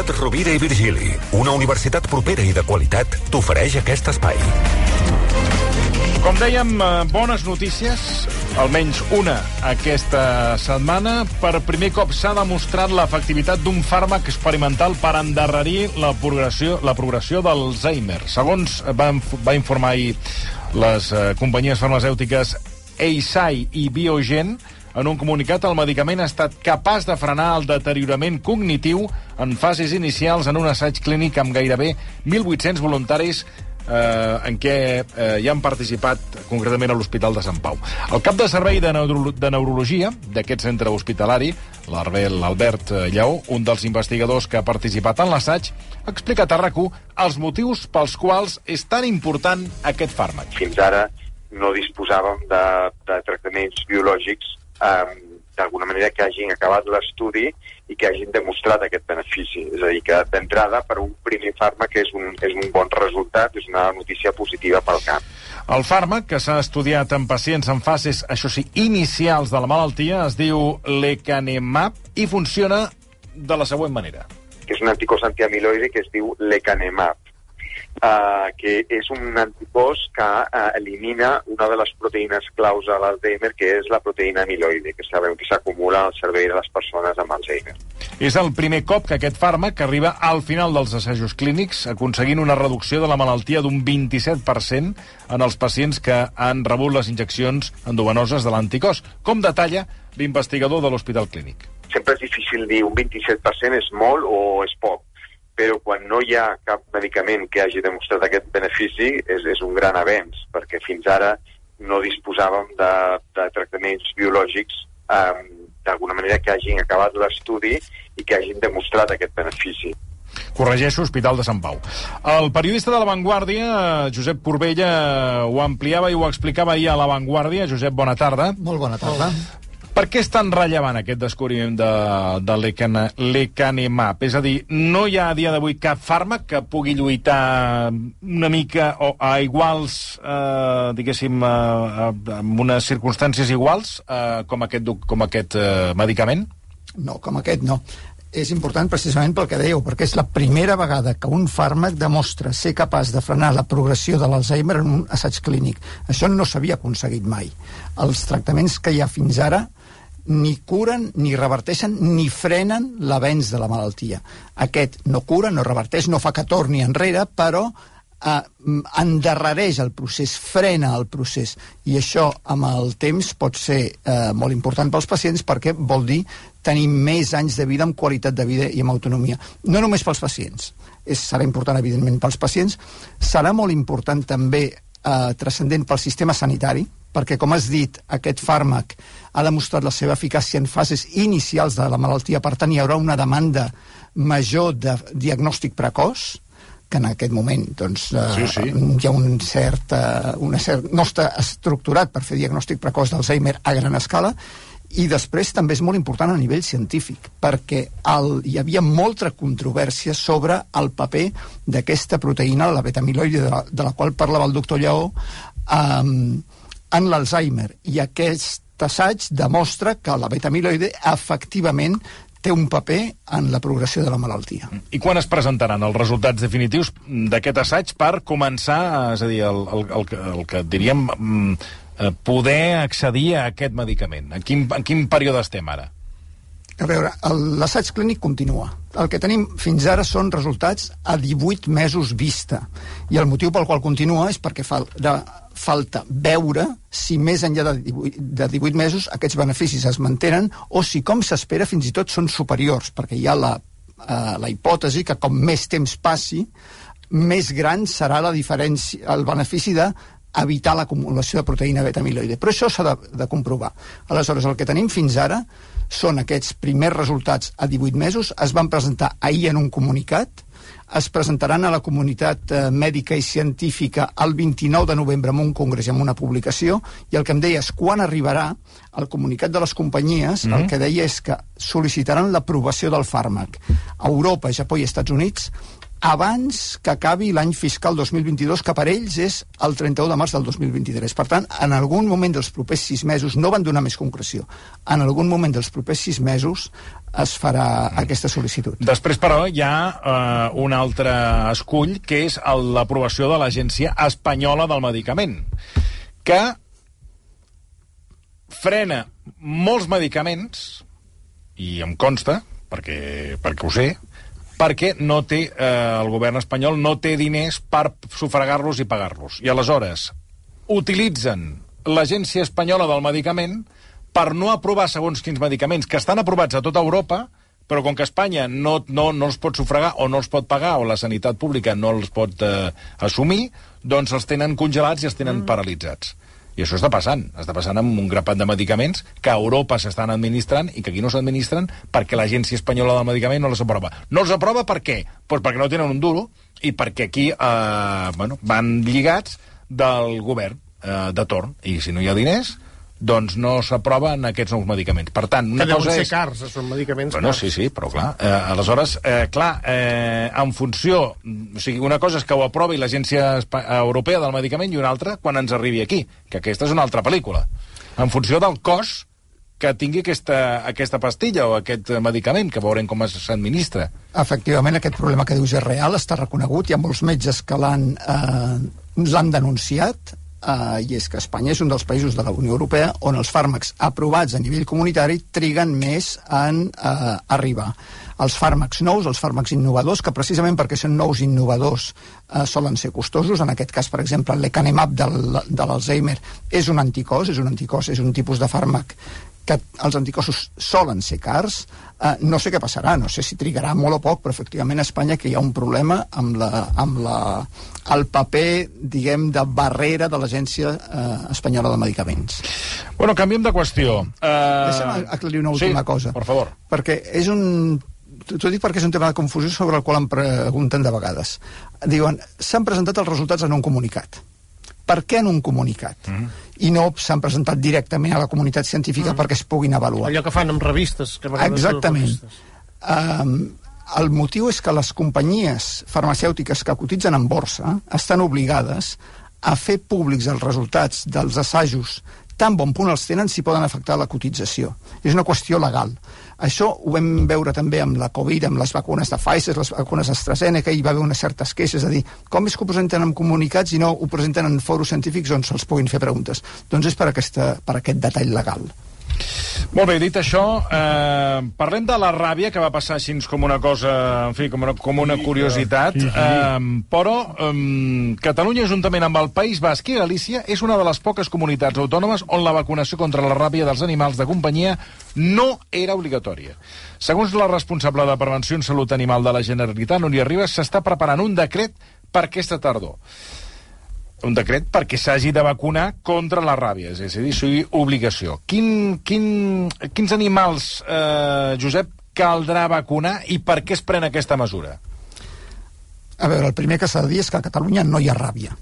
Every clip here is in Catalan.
Universitat Rovira i Virgili, una universitat propera i de qualitat, t'ofereix aquest espai. Com dèiem, eh, bones notícies, almenys una aquesta setmana. Per primer cop s'ha demostrat l'efectivitat d'un fàrmac experimental per endarrerir la progressió, la progressió d'Alzheimer. Segons va, va informar ahir les eh, companyies farmacèutiques Eisai i Biogen, en un comunicat, el medicament ha estat capaç de frenar el deteriorament cognitiu en fases inicials en un assaig clínic amb gairebé 1.800 voluntaris eh, en què eh, hi han participat concretament a l'Hospital de Sant Pau. El cap de servei de, neuro de neurologia d'aquest centre hospitalari, l'Albert Lleó, un dels investigadors que ha participat en l'assaig, ha explicat a rac els motius pels quals és tan important aquest fàrmac. Fins ara no disposàvem de, de tractaments biològics eh, d'alguna manera que hagin acabat l'estudi i que hagin demostrat aquest benefici. És a dir, que d'entrada, per un primer fàrmac és un, és un bon resultat, és una notícia positiva pel camp. El fàrmac, que s'ha estudiat en pacients en fases, això sí, inicials de la malaltia, es diu lecanemab i funciona de la següent manera. Que és un anticòs antiamiloide que es diu lecanemab uh, que és un anticòs que uh, elimina una de les proteïnes claus a l'Alzheimer, que és la proteïna amiloide, que sabem que s'acumula al cervell de les persones amb Alzheimer. És el primer cop que aquest fàrmac arriba al final dels assajos clínics, aconseguint una reducció de la malaltia d'un 27% en els pacients que han rebut les injeccions endovenoses de l'anticòs, com detalla l'investigador de l'Hospital Clínic. Sempre és difícil dir un 27% és molt o és poc però quan no hi ha cap medicament que hagi demostrat aquest benefici és, és un gran avenç, perquè fins ara no disposàvem de, de tractaments biològics eh, d'alguna manera que hagin acabat l'estudi i que hagin demostrat aquest benefici. Corregeixo, Hospital de Sant Pau. El periodista de La Vanguardia, Josep Corbella, ho ampliava i ho explicava ahir a La Vanguardia. Josep, bona tarda. Molt bona tarda. Per què és tan rellevant aquest descobriment de, de l'Ecanemab? És a dir, no hi ha a dia d'avui cap fàrmac que pugui lluitar una mica o a iguals, eh, diguéssim, eh, en unes circumstàncies iguals eh, com aquest, com aquest eh, medicament? No, com aquest no. És important precisament pel que dèieu, perquè és la primera vegada que un fàrmac demostra ser capaç de frenar la progressió de l'Alzheimer en un assaig clínic. Això no s'havia aconseguit mai. Els tractaments que hi ha fins ara ni curen, ni reverteixen, ni frenen l'avenç de la malaltia. Aquest no cura, no reverteix, no fa que torni enrere, però eh, endarrereix el procés, frena el procés. I això, amb el temps, pot ser eh, molt important pels pacients perquè vol dir tenir més anys de vida amb qualitat de vida i amb autonomia. No només pels pacients, és, serà important, evidentment, pels pacients, serà molt important també eh, transcendent pel sistema sanitari, perquè, com has dit, aquest fàrmac ha demostrat la seva eficàcia en fases inicials de la malaltia, per tant, hi haurà una demanda major de diagnòstic precoç, que en aquest moment doncs, eh, sí, sí. hi ha un cert, uh, una cert... no està estructurat per fer diagnòstic precoç d'Alzheimer a gran escala, i després també és molt important a nivell científic, perquè el, hi havia molta controvèrsia sobre el paper d'aquesta proteïna, la beta-amiloide, de, la, de la qual parlava el doctor Lleó, um, en l'Alzheimer. I aquest assaig demostra que la beta-amiloide efectivament té un paper en la progressió de la malaltia. I quan es presentaran els resultats definitius d'aquest assaig per començar, és a dir, el, el, el, el que diríem mm, eh, poder accedir a aquest medicament? En quin, en quin període estem ara? A veure, l'assaig clínic continua. El que tenim fins ara són resultats a 18 mesos vista. I el motiu pel qual continua és perquè fa, de, falta veure si més enllà de 18, de 18 mesos aquests beneficis es mantenen o si, com s'espera, fins i tot són superiors, perquè hi ha la, eh, la hipòtesi que com més temps passi, més gran serà la diferència, el benefici de evitar l'acumulació de proteïna beta-amiloide. Però això s'ha de, de comprovar. Aleshores, el que tenim fins ara són aquests primers resultats a 18 mesos, es van presentar ahir en un comunicat, es presentaran a la comunitat eh, mèdica i científica el 29 de novembre en un congrés en una publicació, i el que em deia és quan arribarà el comunicat de les companyies, mm -hmm. el que deia és que sol·licitaran l'aprovació del fàrmac a Europa, Japó i Estats Units abans que acabi l'any fiscal 2022, que per ells és el 31 de març del 2023. Per tant, en algun moment dels propers sis mesos, no van donar més concreció, en algun moment dels propers sis mesos es farà aquesta sol·licitud. Després, però, hi ha eh, un altre escull, que és l'aprovació de l'Agència Espanyola del Medicament, que frena molts medicaments, i em consta, perquè, perquè ho sé, perquè no té, eh, el govern espanyol no té diners per sufragar-los i pagar-los. I aleshores utilitzen l'Agència Espanyola del Medicament per no aprovar segons quins medicaments que estan aprovats a tota Europa, però com que Espanya no, no, no els pot sufragar o no els pot pagar o la sanitat pública no els pot eh, assumir, doncs els tenen congelats i els tenen mm. paralitzats. I això està passant. Està passant amb un grapat de medicaments que a Europa s'estan administrant i que aquí no s'administren perquè l'Agència Espanyola del Medicament no les aprova. No els aprova per què? Pues perquè no tenen un duro i perquè aquí eh, bueno, van lligats del govern eh, de torn. I si no hi ha diners, doncs no s'aproven aquests nous medicaments. Per tant, una que cosa ser és... cars, són medicaments Bueno, cars. sí, sí, però clar, eh, aleshores, eh, clar, eh, en funció... O sigui, una cosa és que ho aprovi l'Agència Europea del Medicament i una altra quan ens arribi aquí, que aquesta és una altra pel·lícula. En funció del cos que tingui aquesta, aquesta pastilla o aquest medicament, que veurem com es- s'administra. Efectivament, aquest problema que dius és real, està reconegut, hi ha molts metges que l'han eh, l'han denunciat, eh, i és que Espanya és un dels països de la Unió Europea on els fàrmacs aprovats a nivell comunitari triguen més en eh, arribar. Els fàrmacs nous, els fàrmacs innovadors, que precisament perquè són nous innovadors eh, solen ser costosos, en aquest cas, per exemple, lecanemab de l'Alzheimer és un anticòs, és un anticòs, és un tipus de fàrmac que els anticossos solen ser cars. Eh, no sé què passarà, no sé si trigarà molt o poc, però efectivament a Espanya que hi ha un problema amb, la, amb la, el paper, diguem, de barrera de l'Agència eh, Espanyola de Medicaments. Bueno, canviem de qüestió. Uh... Deixa'm aclarir una última sí, cosa. per favor. Perquè és un... T'ho dic perquè és un tema de confusió sobre el qual em pregunten de vegades. Diuen, s'han presentat els resultats en un comunicat. Per què en un comunicat? Mm. I no s'han presentat directament a la comunitat científica mm. perquè es puguin avaluar. Allò que fan amb revistes. Que Exactament. Um, el motiu és que les companyies farmacèutiques que cotitzen en borsa estan obligades a fer públics els resultats dels assajos tan bon punt els tenen si poden afectar la cotització. És una qüestió legal. Això ho vam veure també amb la Covid, amb les vacunes de Pfizer, les vacunes AstraZeneca, hi va haver unes certes queixes, és a dir, com és que ho presenten en comunicats i no ho presenten en foros científics on se'ls puguin fer preguntes? Doncs és per, aquesta, per aquest detall legal. Molt bé, dit això, eh, parlem de la ràbia, que va passar així com una cosa, en fi, com una, com una curiositat, eh, però eh, Catalunya, juntament amb el País Basc i Galícia, és una de les poques comunitats autònomes on la vacunació contra la ràbia dels animals de companyia no era obligatòria. Segons la responsable de Prevenció en Salut Animal de la Generalitat, Núria Ribas, s'està preparant un decret per aquesta tardor un decret perquè s'hagi de vacunar contra la ràbia, és a dir, sigui obligació. Quin, quin, quins animals, eh, Josep, caldrà vacunar i per què es pren aquesta mesura? A veure, el primer que s'ha de dir és que a Catalunya no hi ha ràbia.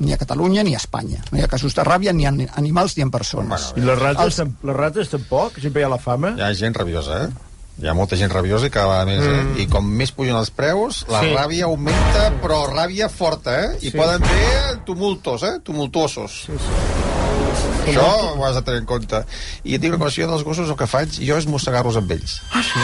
Ni a Catalunya ni a Espanya. No hi ha casos de ràbia ni en animals ni en persones. I les rates, els... les rates tampoc? Sempre hi ha la fama? Hi ha gent rabiosa, eh? Hi ha molta gent rabiosa i cada vegada més, mm. eh? I com més pugen els preus, la Sí. ràbia augmenta, però ràbia forta, eh? I Sí. poden ser tumultos, eh? Tumultuosos. Sí, sí. Això ho has de tenir en compte. I et dic una cosa, jo dels gossos el que faig, jo és mossegar-los amb ells. Ah, sí?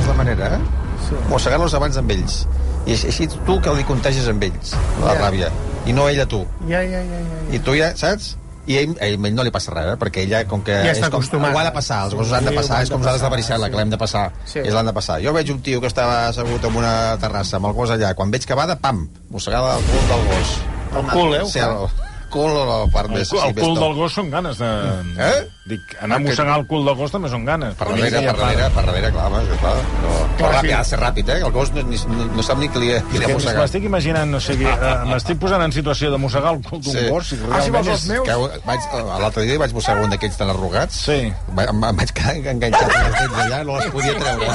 És la manera, eh? Sí. Mossegar-los abans amb ells. I així- tu que li contagies amb ells, la Ja. ràbia. I no ell a tu. Ja, ja, ja, ja. ja. I tu ja, saps? I a ell, a ell no li passa res, eh? perquè ella, com que Ja està és com, acostumat. ho ha de passar, els gossos han de Sí, passar, ho és com nosaltres de passar, Varicel·la, sí. que l'hem de passar, Sí. és l'han de passar. Jo veig un tio que estava assegut en una terrassa amb el gos allà, quan veig que va de pam, mossegada el cul del gos. El cul, eh, Sí, el, cul o la part El, més... cul- el més cul del gos són ganes de... Eh? Dic, anar a mossegar el cul del gos també són ganes. Per darrere, per darrere, per darrere, clar, home, és clar. No, però ràpid, sí. ha de ser ràpid, eh? El gos no, ni, no, no sap ni qui li, qui li ha Que mossegat. M'estic imaginant, no sé què, eh, m'estic posant en situació de mossegar el cul d'un Sí. gos. Si Ah, si realment vols és... els meus? Que vaig, L'altre dia vaig mossegar un d'aquells tan arrugats. Sí. Va, em, em vaig quedar enganxat amb els dents allà, no les podia treure.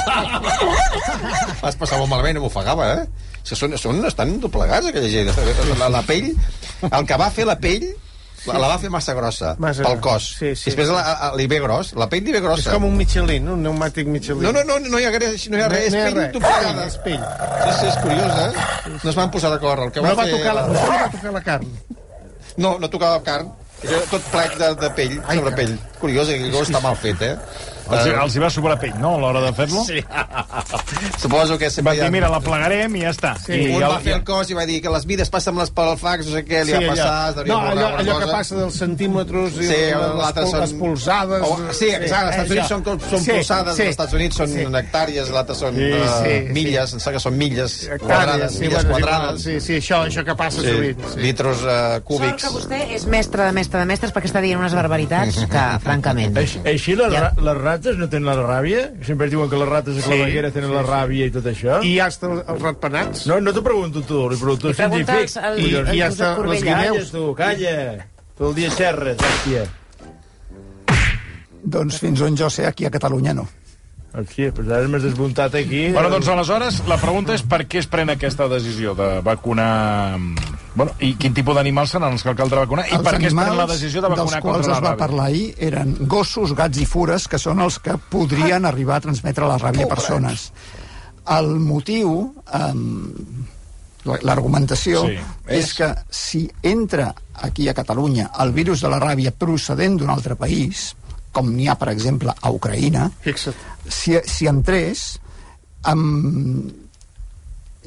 Vas passar molt malament, m'ofegava, eh? Si són, són, estan doblegats, aquella gent. La, la pell, el que va fer la pell, la, la va fer massa grossa, Massa- pel cos. sí, sí. Després la, la, li ve gros, la pell li ve És grossa. com un Michelin, un pneumàtic Michelin. No, no, no, no hi ha, res, no hi ha res, No hi ha és pell res. doblegada. És pell. Sí, sí, és curiós, eh? No es van posar d'acord. El que No va, va fer... tocar la, no va tocar la carn. No, no tocava carn. Tot plec de, de pell, Ai, sobre pell. Curiós, el gos està mal fet, eh? Els, els hi va sobrar pell, no?, a l'hora de fer-lo? Sí. Suposo que Va sempre hi dir, mira, la plegarem i ja està. Sí. I un ja, va fer el cos i va dir que les vides passen amb les pel fax, no sé què, li va passar, devia no, allò, allò cosa. que passa dels centímetres i Sí, les, l'altre les, són... les polsades... Oh, sí, exacte, als Estats Units això. són, són Sí, polsades, sí. als Estats Units són Sí. hectàrees, l'altre són Sí, eh, sí, milles, em sembla que són milles quadrades, sí, milles quadrades. Sí, sí, això, això que passa Sí, sovint. Sí. litros uh, Sort cúbics. que vostè és mestre de mestre de mestres perquè està dient unes barbaritats que, francament... Així, així les, Ja. les rates no tenen la ràbia? Sempre diuen que les rates de Sí, claveguera tenen la ràbia i tot això? I hasta els ratpenats. No, no t'ho pregunto tu, li pregunto pregunta científic. al- I, al i hasta les guineus. Calles, tu, calla. Tot el dia xerres, hòstia. Doncs fins on jo sé, aquí a Catalunya no. Hòstia, però ara m'has desmuntat aquí. Bueno, doncs aleshores, la pregunta és per què es pren aquesta decisió de vacunar... Bueno, i quin tipus d'animals seran els que caldrà vacunar? I Els per què es pren la decisió de vacunar dels quals contra la es va ràbia? parlar ahir eren gossos, gats i fures, que són els que podrien arribar a transmetre la ràbia a persones. El motiu, um, l'argumentació, Sí, és... és- que si entra aquí a Catalunya el virus de la ràbia procedent d'un altre país, com n'hi ha, per exemple, a Ucraïna, Fixa't. Si, si entrés amb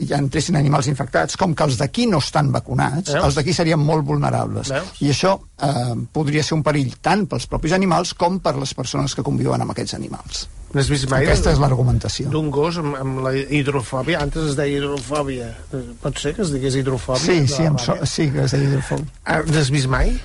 ja entressin animals infectats, com que els d'aquí no estan vacunats, Veus? els d'aquí serien molt vulnerables. Veus? I això eh, podria ser un perill tant pels propis animals com per les persones que conviuen amb aquests animals. N'has vist mai Aquesta és l'argumentació. d'un gos amb, amb la hidrofòbia? Antes es deia hidrofòbia. Pot ser que es digués hidrofòbia? Sí, sí, em so, sí que es deia hidrofòbia. Ah, N'has vist mai?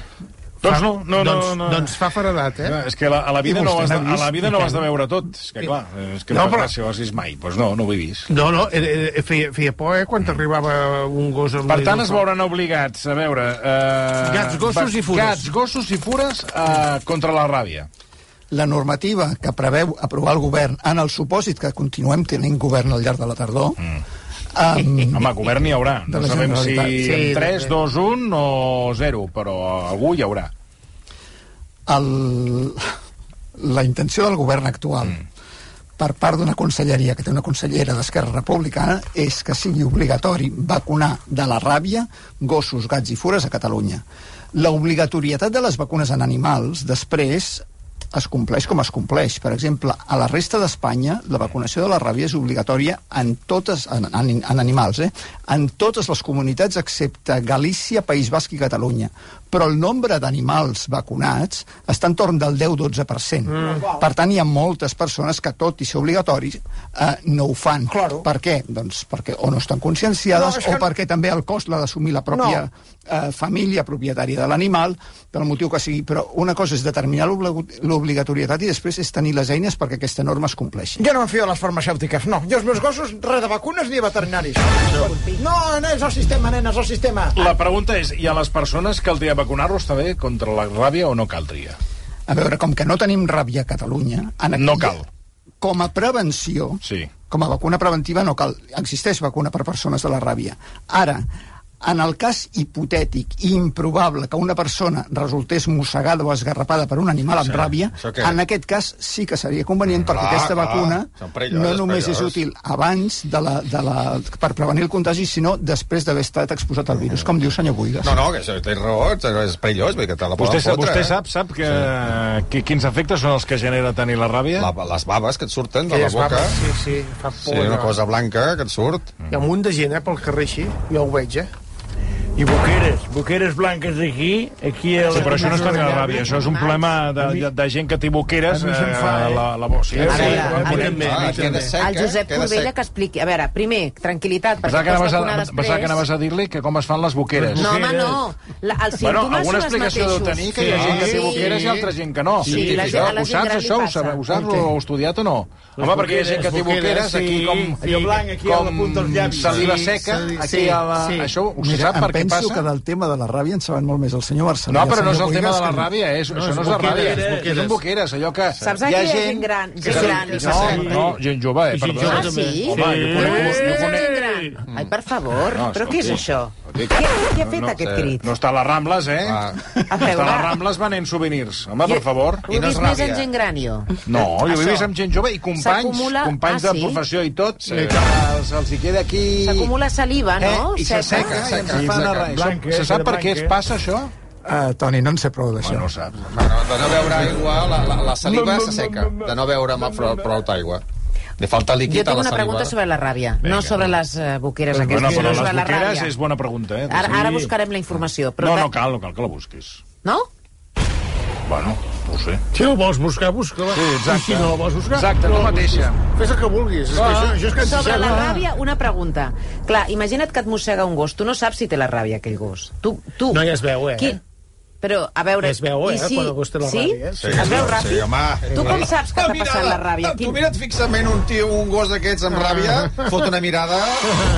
Doncs no, no, no, doncs, no. Doncs fa faradat, eh? No, és que la, a la vida, no has de, a la vida no has de veure tot. És que, clar, és que No, no, però- si ho has vist mai. Doncs no, no ho he vist. No, no, era, feia, feia por, eh, quan t'arribava un gos amb Per tant, es veuran obligats a veure... Eh, Gats, gossos i fures. Gats, gossos i fures eh, contra la ràbia. La normativa que preveu aprovar el govern en el supòsit que continuem tenint govern al llarg de la tardor mm. Um, Home, govern hi haurà. No sabem si. Sí, sí, de- 3, 2, 1 o 0, però algú hi haurà. el, la intenció del govern actual per part d'una conselleria que té una consellera d'Esquerra Republicana és que sigui obligatori vacunar de la ràbia gossos, gats i fures a Catalunya. L'obligatorietat de les vacunes en animals després es compleix com es compleix. Per exemple, a la resta d'Espanya la vacunació de la ràbia és obligatòria en totes, en, en, en animals, eh? en totes les comunitats excepte Galícia, País Basc i Catalunya. Però el nombre d'animals vacunats està entorn del 10-12%. Mm. Per tant, hi ha moltes persones que, tot i ser obligatori, eh, no ho fan. Claro. Per què? Doncs perquè o no estan conscienciades No, que o perquè també el cost l'ha d'assumir la pròpia No. eh, família propietària de l'animal, pel motiu que sigui. Però una cosa és determinar l'obli- l'obligatorietat i després és tenir les eines perquè aquesta norma es compleixi. Jo no em fio de les farmacèutiques, no. Jo els meus gossos, res de vacunes ni veterinaris. No, no és el sistema, nena, és el sistema. La pregunta és, i a les persones caldria vacunar-los també contra la ràbia o no caldria? A veure, com que no tenim ràbia a Catalunya... En aquí, No cal. Com a prevenció, Sí. com a vacuna preventiva no cal. Existeix vacuna per persones de la ràbia. Ara, en el cas hipotètic i improbable que una persona resultés mossegada o esgarrapada per un animal amb Sí, ràbia, què? en aquest cas sí que seria convenient perquè Clar, aquesta clar, vacuna no només és útil abans de la, de la, per prevenir el contagi, sinó després d'haver estat exposat al virus, com diu senyor Buigas. No, no, que això té raó, és perillós, que te la poden Vostè, fotre. vostè eh? sap, sap que, que, quins efectes són els que genera tenir la ràbia? La, les baves que et surten de la boca. babes, Sí, sí, fa por. Sí, una cosa blanca que et surt. Hi ha un munt de gent, eh, pel carrer així, jo ho veig, eh? I boqueres, boqueres blanques aquí, aquí... A Sí, però això no és tenir la ràbia, això és un problema de, de, de gent que té boqueres A eh, fa, eh? la, la bossa. A també, a mi Ah, queda sec, El eh? Josep Corbella que expliqui... A veure, primer, tranquil·litat, perquè que, anaves a, vacunar pensava que després. anaves a dir-li que com es fan les boqueres. No, home, no. La, els Bueno, símptomes alguna són els explicació deu tenir, que hi ha gent que té boqueres i altra gent que no. Sí, la gent- la saps, gran això? Ho, saps? Ho heu estudiat o no? Home, perquè hi ha gent que té boqueres, aquí com... Allò blanc aquí a la punta dels llavis. Saliva Sí, seca, sí, aquí sí, a la... sí. Això ho Mira, sap per em què penso passa? que del tema de la ràbia en saben molt més el senyor Marcelí. No, però no és el tema de la ràbia, és, això no és la ràbia. És un boqueres, allò que... Saps hi ha gent... gent gran, gent gran, No, no, gent jove, eh, perdó. jove Ah, sí? Home, jo No, conec... Ai, per favor, No, però què és això? Què, què ha fet No, aquest crit? No està a les Rambles, eh? Ah. A Està a les Rambles venent souvenirs. Home, per favor. ho I he no és vist més ràbia. en gent gran, jo. No, jo ho he vist amb gent jove i companys, companys Ah, de sí? professió i tot, que els, els hi queda aquí... S'acumula saliva, no? Eh? I se seca, Seca, i ens fan Blanca, Se sap per què es passa, això? Uh, Toni, no en sé prou d'això. Bueno, no saps. Bueno, de no beure aigua, la, la, la saliva se seca. De no beure amb prou, prou aigua. Li falta Jo líquid a tinc una pregunta sobre la ràbia, no sobre les uh, boqueres Bueno, aquestes, però sinó sobre les la boqueres ràbia. és bona pregunta, eh? Ara, ara buscarem la informació. Però No, no cal, no cal que la busquis. No? Bueno, no ho sé. Si no la vols buscar, busca-la. Sí, exacte. I si no la vols buscar... Exacte, no la mateixa. Fes el que vulguis. És que això, això és que Sobre la ràbia, una pregunta. Clar, imagina't que et mossega un gos. Tu no saps si té la ràbia, aquell gos. Tu, tu. No, ja es veu, eh? Qui... Però, a veure... Es veu, eh, i quan té la sí? ràbia, eh? Sí? Es veu ràpid? Sí, home. Tu com saps que t'ha passat la ràbia? Tu mira't fixament un tio, un gos d'aquests amb ràbia, fot una mirada,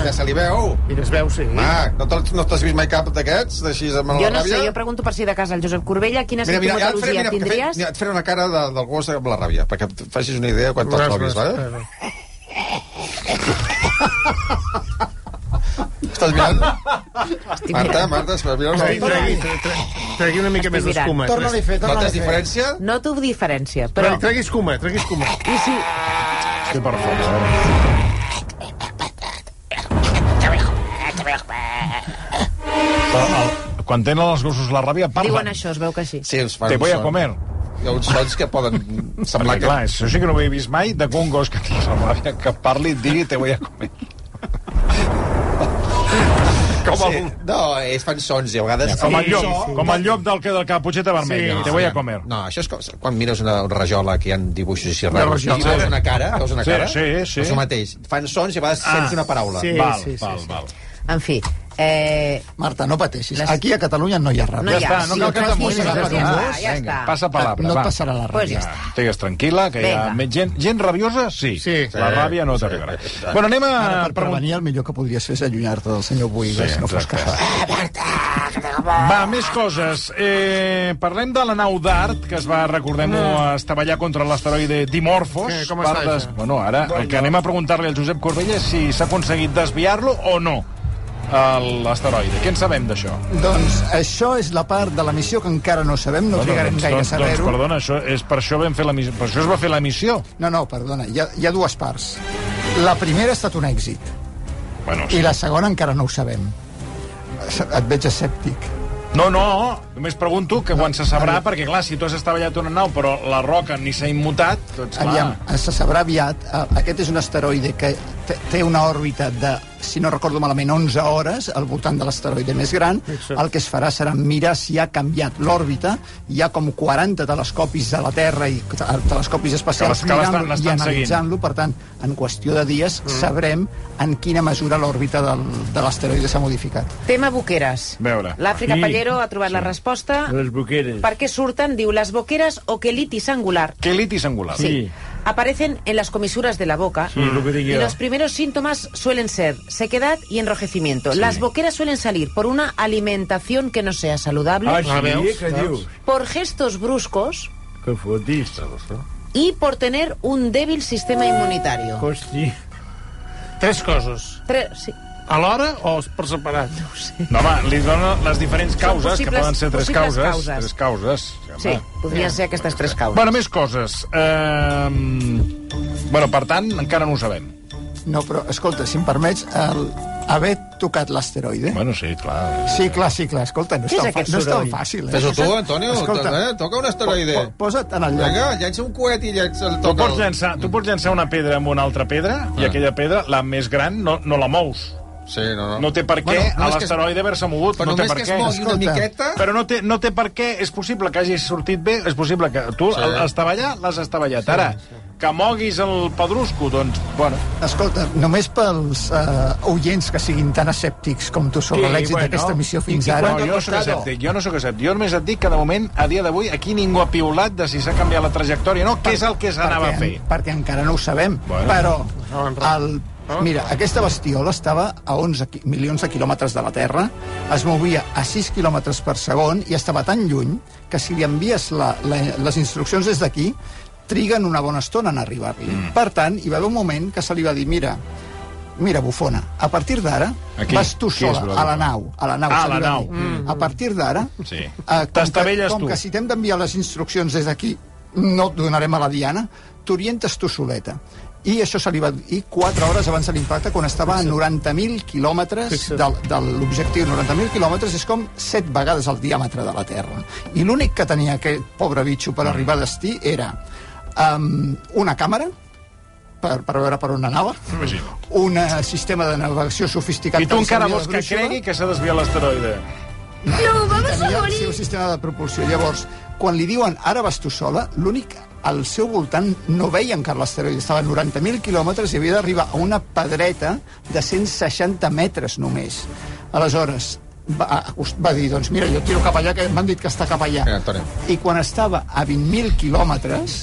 ja se li veu. Mira, es veu, sí. Ah, no te'l- no t'has vist mai cap d'aquests, així amb la Jo no ràbia? sé, jo pregunto per si de casa el Josep Corbella, quina Mira, mira, ja et faré, mira, tindries? mira, et faré una cara de, del gos amb la ràbia, perquè et facis una idea quan te'l trobis, vale? Estàs mirant? Estic Marta, mirant. Marta, estàs mirant? Tregui, No, tregui, tregui, tregui una mica Estic més mirant. d'escuma. Torna-li a fer, torna-li a fer. diferència? Noto diferència, però... Tregui, tregui escuma, tregui escuma. I si... Sí, per favor. El, quan tenen els gossos la ràbia, parlen. Diuen això, es veu que sí. Sí, els fan Te voy a comer. Hi ha uns sons que poden semblar Perquè, que... clar, això sí que no ho he vist mai, de que un gos que tingui la ràbia que parli digui te voy a comer. Com Sí, el, no, ells fan sons i a vegades... com el Sí, llop, sí. com el llop del que del caputxeta vermella. Sí, te voy a comer. No, això és com, quan mires una rajola que hi ha dibuixos així raros. rajola. I veus una cara, veus una Sí, cara? sí, sí. És el mateix. Fan sons i a vegades Ah. sents una paraula. Sí. val, sí, val, sí. val. En fi, eh, Marta, no pateixis. Les- Aquí a Catalunya no hi ha ràbia. No Ja hi ha. està, no cal que t'amoïnis. molt, Ja ja ja Vinga, està. passa palabra, No et passarà la Pues ràbia. ja està. Estigues tranquil·la, que hi ha més gent, gent rabiosa, sí. Sí. La ràbia no t'arribarà. Bueno, anem a Ara, per prevenir, el millor que podries fer és allunyar-te del senyor Boigas, Sí, no fos exacte. capaç. Va, més coses. Eh, parlem de la nau d'art, que es va, recordem-ho, estavellar contra l'asteroide Dimorphos. Què, com per està això? Bueno, ara el que anem a preguntar-li al Josep Corbella és si s'ha aconseguit desviar-lo o no, l'asteroide. Què en sabem d'això? Doncs això és la part de la missió que encara no sabem, no trigarem doncs, gaire a doncs, doncs, saber-ho. perdona, això és, per, això vam fer la, mis- per això es va fer la missió. No, no, perdona, hi ha, hi ha dues parts. La primera ha estat un èxit, Bueno, i la segona encara no ho sabem. Et veig escèptic. No, no, només pregunto que quan se sabrà, perquè clar, si tu has estavellat una nau però la roca ni s'ha immutat, doncs clar... Aviam, se sabrà aviat. Eh, Aquest és un asteroide que té- una òrbita de, si no recordo malament, 11 hores al voltant de l'asteroide més gran. El que es farà serà mirar si ha canviat l'òrbita. Hi ha com 40 telescopis de la Terra i te- telescopis espacials Que les- que l'estan- mirant-lo i analitzant-lo. Per tant, en qüestió de dies sabrem en quina mesura l'òrbita del, de l'asteroide s'ha modificat. Tema boqueres. L'Àfrica Sí. Pallero ha trobat la resposta. Les boqueres. Per què surten? Diu, les boqueres o quelitis angular. Quelitis angular. Sí. Sí. Aparecen en las comisuras de la boca. Sí, lo que dic Y los primeros síntomas suelen ser sequedad y enrojecimiento. Las boqueras suelen salir por una alimentación que no sea saludable, Ah, sí? dius? por gestos bruscos y por tener un débil sistema inmunitario. Hosti. Tres coses. Tre- sí. Alhora o per separat? No, home, li dona les diferents causes, que poden ser tres causes. causes. Tres causes. Sí, podrien ser aquestes tres causes. Bueno, més coses. Eh, bueno, per tant, encara no ho sabem. No, però, escolta, si em permets, el, haver tocat l'asteroide... Bueno, sí, clar. Sí, clar, sí, clar, escolta, no és, tan, fa- no és tan fàcil. Eh? Fes-ho tu, Antonio. Escolta, eh? Toca un asteroide. po- po- Posa't en el lloc. Vinga, llença un coet i llença el Tu toca pots, el... llançar, tu pots llançar una pedra amb una altra pedra i Ah. aquella pedra, la més gran, no, no la mous. Sí, no, no. No té per què Bueno, no, l'asteroide haver-se mogut. Però no té per que es què. mogui una Escolta, miqueta... Però no té, no té per què. És possible que hagis sortit bé, és possible que tu Sí. sí. estavellar l'has estavellat. Ara, que moguis el pedrusco, doncs, bueno... Escolta, només pels uh, oients que siguin tan escèptics com tu sobre Sí, l'èxit bueno. d'aquesta missió fins I- ara... No, jo no sóc escèptic, jo no sóc escèptic. Jo només et dic que, de moment, a dia d'avui, aquí ningú ha piulat de si s'ha canviat la trajectòria no, què és el que s'anava a fer. Perquè encara no ho sabem. Bueno. Però, el, mira, aquesta bestiola estava a 11 qui- milions de quilòmetres de la Terra, es movia a 6 quilòmetres per segon i estava tan lluny que si li envies la, la, les instruccions des d'aquí, triguen una bona estona en arribar-li. Mm. Per tant, hi va haver un moment que se li va dir, mira, mira, bufona, a partir d'ara vas tu sola la a la nau. A la nau, Ah, li la nau. Mm. A partir d'ara, Sí. eh, com, que, com tu. que si t'hem d'enviar les instruccions des d'aquí no et donarem a la Diana, t'orientes tu soleta. I això se li va dir 4 hores abans de l'impacte, quan estava a 90.000 quilòmetres de, de l'objectiu. 90.000 quilòmetres és com 7 vegades el diàmetre de la Terra. I l'únic que tenia aquest pobre bitxo per arribar a destí era um, una càmera, per, per veure per on anava, un eh, sistema de navegació sofisticat... I tu encara vols que cregui que s'ha desviat l'asteroide. No, vamos a morir. El seu sistema de propulsió. Llavors, quan li diuen ara vas tu sola, l'únic al seu voltant no veien que l'asteroide estava a 90.000 quilòmetres i havia d'arribar a una pedreta de 160 metres només. Aleshores, va, va dir, doncs mira, jo tiro cap allà, que m'han dit que està cap allà. Mira, Antoni, I quan estava a 20.000 quilòmetres,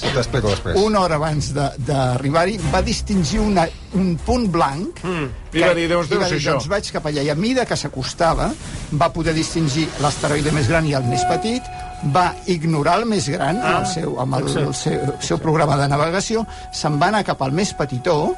una hora abans de- d'arribar-hi, va distingir una, un punt blanc mm. I va dir, "Deus- i va dir, això." doncs vaig cap allà. I a mida que s'acostava, va poder distingir l'asteroide més gran i el més petit, va ignorar el més gran ah, el seu, amb el, el seu, seu programa de navegació, se'n va anar cap al més petitó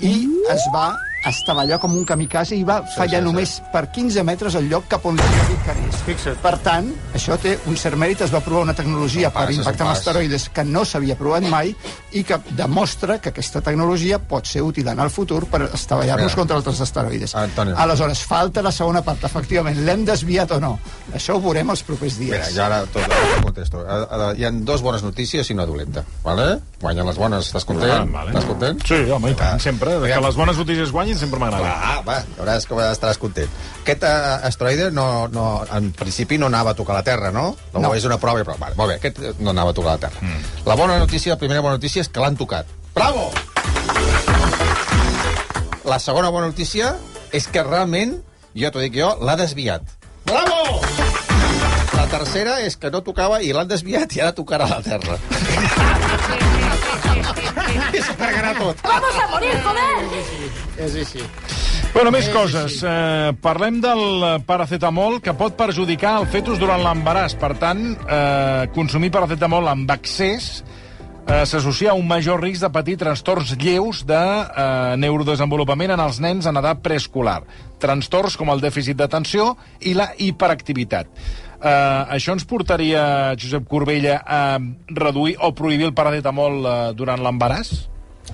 i es va estavellar com un kamikaze i va fallar sí, sí. només per 15 metres el lloc cap on li havia dit que anés. Fixa't. Per tant, això té un cert mèrit. Es va provar una tecnologia pas, per un impactar amb pas. asteroides que no s'havia provat mai i que demostra que aquesta tecnologia pot ser útil en el futur per estavellar-nos contra altres asteroides. Antonio. Aleshores, falta la segona part. Efectivament, l'hem desviat o no? Això ho veurem els propers dies. Mira, jo ara tot ho contesto. Eh, eh, Hi ha dos bones notícies i una dolenta. Vale? Guanyen les bones. Estàs content? Ah, vale. Estàs content? Sí, home, i tant, sempre. Que les bones notícies guanyin sempre m'agrada. Ah, va, veuràs que estaràs content. Aquest uh, asteroide no, no, en principi no anava a tocar la Terra, no? No, No. és una prova, però vale, molt bé, aquest no anava a tocar la Terra. Mm. La bona notícia, la primera bona notícia és que l'han tocat. Bravo! La segona bona notícia és que realment, jo t'ho dic jo, l'ha desviat. Bravo! La tercera és que no tocava i l'han desviat i ara tocarà la Terra. I s'ho carregarà tot. ¡Vamos a morir, joder! És així. Bueno, més coses. Eh, parlem del paracetamol que pot perjudicar el fetus durant l'embaràs. Per tant, eh, consumir paracetamol amb excés eh, s'associa a un major risc de patir trastorns lleus de eh, neurodesenvolupament en els nens en edat preescolar. Trastorns com el dèficit d'atenció i la hiperactivitat. Eh, això ens portaria, Josep Corbella, a reduir o prohibir el paracetamol eh, durant l'embaràs?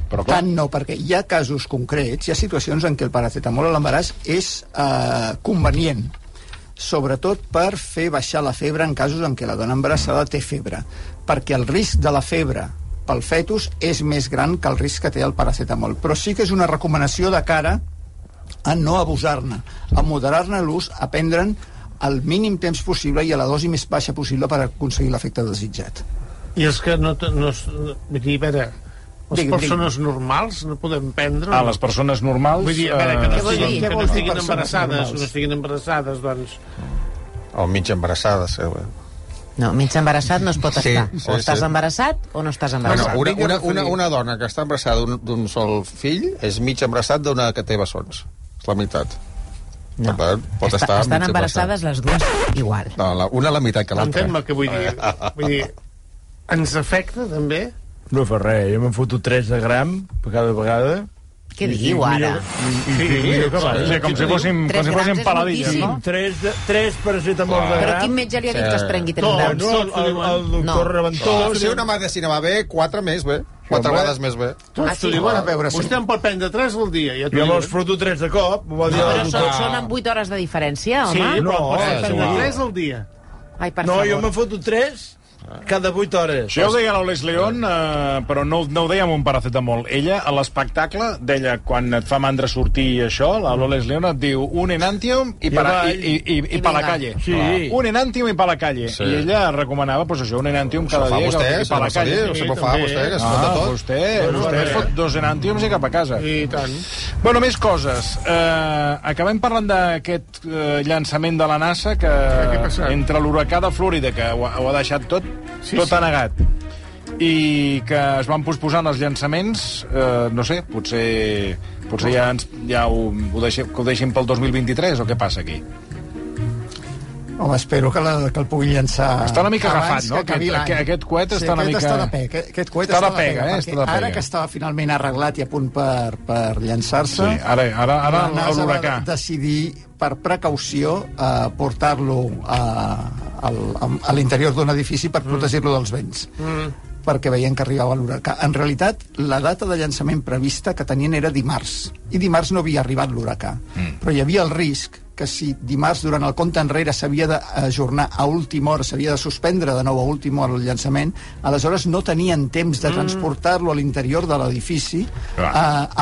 Però clar, Tant no, perquè hi ha casos concrets, hi ha situacions en què el paracetamol a l'embaràs és eh, convenient, sobretot per fer baixar la febre en casos en què la dona embarassada té febre, perquè el risc de la febre pel fetus és més gran que el risc que té el paracetamol. Però sí que és una recomanació de cara a no abusar-ne, a moderar-ne l'ús, a prendre'n el mínim temps possible i a la dosi més baixa possible per aconseguir l'efecte desitjat. I els que no... no, es- vull dir, a veure, les Digui'm, persones normals no podem prendre... a les persones normals... Vull dir, a veure, que eh, no, estiguin, dir? que no estiguin embarassades, normals? no estiguin embarassades, doncs... O mig embarassades. Eh? No, mig embarassat no es pot Sí, estar. sí, o estàs sí. embarassat o no estàs Bueno, embarassat. una, vinga, una, referir. una, una dona que està embarassada d'un- d'un sol fill és mig embarassat d'una que té bessons. És la meitat. No. per tant, pot Està, estar estan embarassades les dues igual. No, la, una la meitat que l'altra. Entén-me el que vull dir. Vull dir, ens afecta, també? No fa res, jo me'n foto 3 de gram per cada vegada. Què diu ara? I, i, i, millor que abans. Sí, com si fóssim, com Tres si fóssim paladilles, no? 3, de, 3 paracetamol de Però gram. quin metge li ha dit Sí. que es prengui 3 No, grams? No, el, el, el doctor No. no. Reventós... Si una medicina va bé, quatre més bé. Quatre vegades més bé. Ah, sí? T'ho diuen, A veure, sí. vostè en pot prendre 3 al dia, ja t'ho Jo me'ls diuen. foto 3 de cop, m'ho va dir Però el són, doctor. són amb 8 hores de diferència, Sí, home? però No, pots eh, prendre sí. 3 al dia. Ai, per No, favor. jo me'n foto 3 Cada 8 hores. Això ja ho deia l'Oles León, eh, però no, no ho deia amb un paracetamol. Ella, a l'espectacle, deia, quan et fa mandra sortir i això, la Loles León et diu un enantium i, para, i, i, i, i, I pa la calle. Sí. Clar. Un enantium i pa la calle. Sí. I ella recomanava, pues, això, un enantium cada Això fa dia vostè, i pa la calle. Sempre ho fa vostè, que es Ah, fot de tot. vostè, Bueno, vostè fot dos enantiums i cap a casa. I tant. Bueno, més coses. Uh, acabem parlant d'aquest uh, llançament de la NASA que passat? entre l'huracà de Florida, que ho, ha- ho ha deixat tot, Sí, tot sí. anegat, i que es van posposant els llançaments, uh, no sé, potser, potser ja, ens, ja ho, ho deixem, que ho deixin pel 2023, o què passa aquí? Home, espero que, la, que el pugui llançar Està una mica agafat, no? Aquest- aquest- aquest coet està una aquest mica- Està de pega, aquest coet Està està, de pega, eh? perquè Està de pega. Ara que estava finalment arreglat i a punt per, per llançar-se, Sí, ara, ara, ara la NASA l'huracà. va decidir, per precaució, eh, portar-lo a, al- a l'interior d'un edifici per protegir-lo dels vents. Mm perquè veien que arribava l'huracà. En realitat, la data de llançament prevista que tenien era dimarts, i dimarts no havia arribat l'huracà. Mm. Però hi havia el risc que si dimarts durant el compte enrere s'havia d'ajornar a última hora, s'havia de suspendre de nou a última hora el llançament, aleshores no tenien temps de transportar-lo a l'interior de l'edifici eh,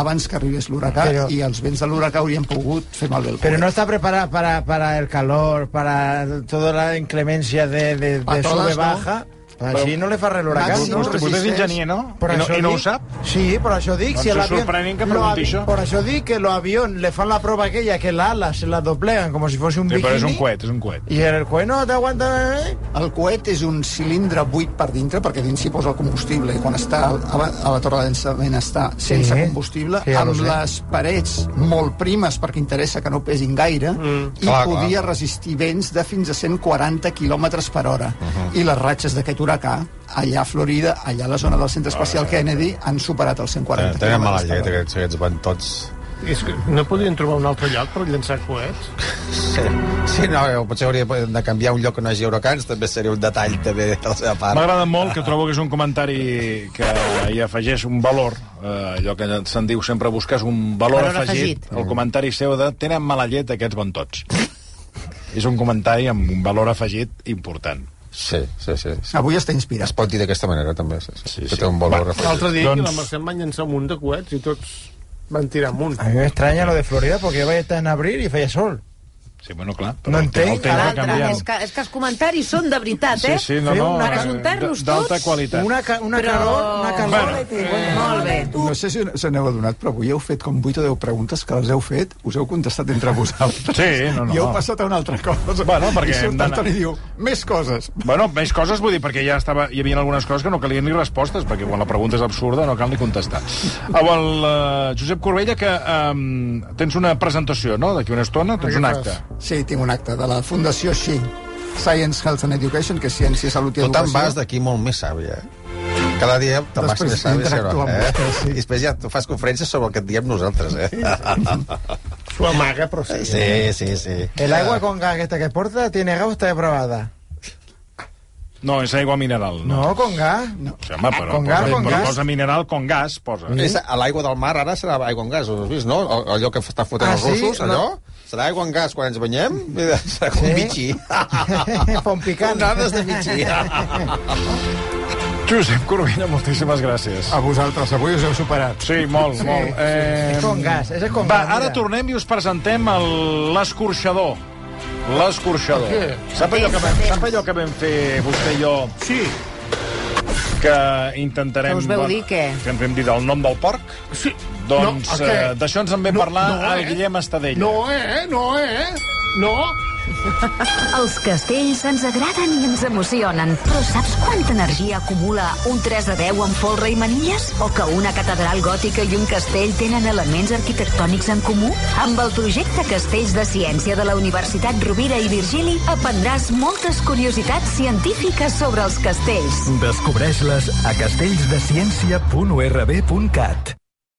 abans que arribés l'huracà Però- i els vents de l'huracà haurien pogut fer malbé el Pero coet. no está preparada para, para el calor, para toda la inclemencia de, de, de sube-baja. Així no le fa res l'huracà. Màxim no? Vostè, vostè és enginyer, no? Per I no, això i no ho sap? Sí, per això dic. Doncs si és l'avió- sorprenent que pregunti això. Por això dic que los aviones le fan la prueba aquella que las alas se las doblegan como si fuese un Sí, bikini. però és un coet, és un coet. I el coet no t'aguanta... Eh? El coet és un cilindre buit per dintre, perquè dins s'hi posa el combustible, i quan està a, a la torre de llançament està sense Sí. combustible, Sí, ja amb les parets molt primes, perquè interessa que no pesin gaire, mm. i Clar, podia clar. resistir vents de fins a 140 km per hora. Uh -huh. I les ratxes d'aquest huracà, allà a Florida, allà a la zona del Centre Espacial Kennedy, han superat els 140 Tenen mala llet, aquests, aquests van tots... És que no podien trobar un altre lloc per llançar coets? Sí, sí no, eh, potser hauria de canviar un lloc que no hi hagi huracans, també seria un detall també de la seva part. M'agrada molt, que trobo que és un comentari que hi afegeix un valor, eh, allò que se'n diu sempre busques un valor, Valor afegit, afegit. el comentari seu de tenen mala llet aquests bon tots. és un comentari amb un valor afegit important. Sí, sí, sí. sí. Avui està inspirat. Es pot dir d'aquesta manera, també. Sí, sí, Sí, que sí. té un valor Va. L'altre dia Doncs- doncs... la Mercè em van llançar un munt de coets i tots van tirar amunt. A mí me extraña lo de Florida porque yo voy a estar en abril y feia sol. Sí, bueno, clar, No però el, entenc. el temps va L'altre, canviant. és que, és que els comentaris són de veritat, Sí, eh? sí, no, Fer no, una- eh, Per ajuntar-los d'alta tots, qualitat. Una, ca una Però- calor... Una calor... Bueno, Molt bé. No sé si se n'heu adonat, però avui heu fet com 8 o 10 preguntes que les heu fet, us heu contestat entre vosaltres. Sí, no, no. I heu passat a una altra cosa. Bueno, perquè I d'anar- Antoni diu, més coses. Bueno, més coses, vull dir, perquè ja estava, hi havia algunes coses que no calien ni respostes, perquè quan la pregunta és absurda no cal ni contestar. Amb el uh, Josep Corbella, que um, tens una presentació, no?, d'aquí una estona, tens un fas? acte. Sí, tinc un acte de la Fundació XI, Science, Health and Education, que és Ciència, Salut i Tu te'n Educació. vas d'aquí molt més sàvia. Cada dia te'n vas més sàvia, sí, no? Eh? vostè, sí. I després ja tu fas conferències sobre el que et diem nosaltres, eh? S'ho amaga, però sí. Sí, sí, sí. El agua con gas esta que porta tiene gas o está probada. No, és aigua mineral. No, No, con gas. No. Sí, home, però, Con posa, gas, con però gas. posa mineral con gas, posa. És, a l'aigua del mar ara serà aigua amb gas, ho has vist, no? Allò que està fotent Ah, els sí? russos, allò? Serà aigua amb gas quan ens banyem? Serà com Sí? mitxí. Pon picant. Onades de mitxí. Josep Corbella, moltíssimes gràcies. A vosaltres, avui us heu superat. Sí, molt, Sí, molt. sí, sí. És con gas, és con Va, gas, ara mira. tornem i us presentem el- l'escorxador. L'escorxador. Què? Sap allò, que vam, sap allò que vam fer vostè i jo, Sí, que intentarem... Que us veu bueno, dir què? Que ens vam dir del nom del porc? sí. Doncs no, eh, d'això ens en ve No, parlar no, el eh? Guillem Estadella. No, eh? No, eh? No. Els castells ens agraden i ens emocionen, però saps quanta energia acumula un 3 de 10 amb folre i manilles? O que una catedral gòtica i un castell tenen elements arquitectònics en comú? Amb el projecte Castells de Ciència de la Universitat Rovira i Virgili aprendràs moltes curiositats científiques sobre els castells. Descobreix-les a castellsdeciència.urb.cat.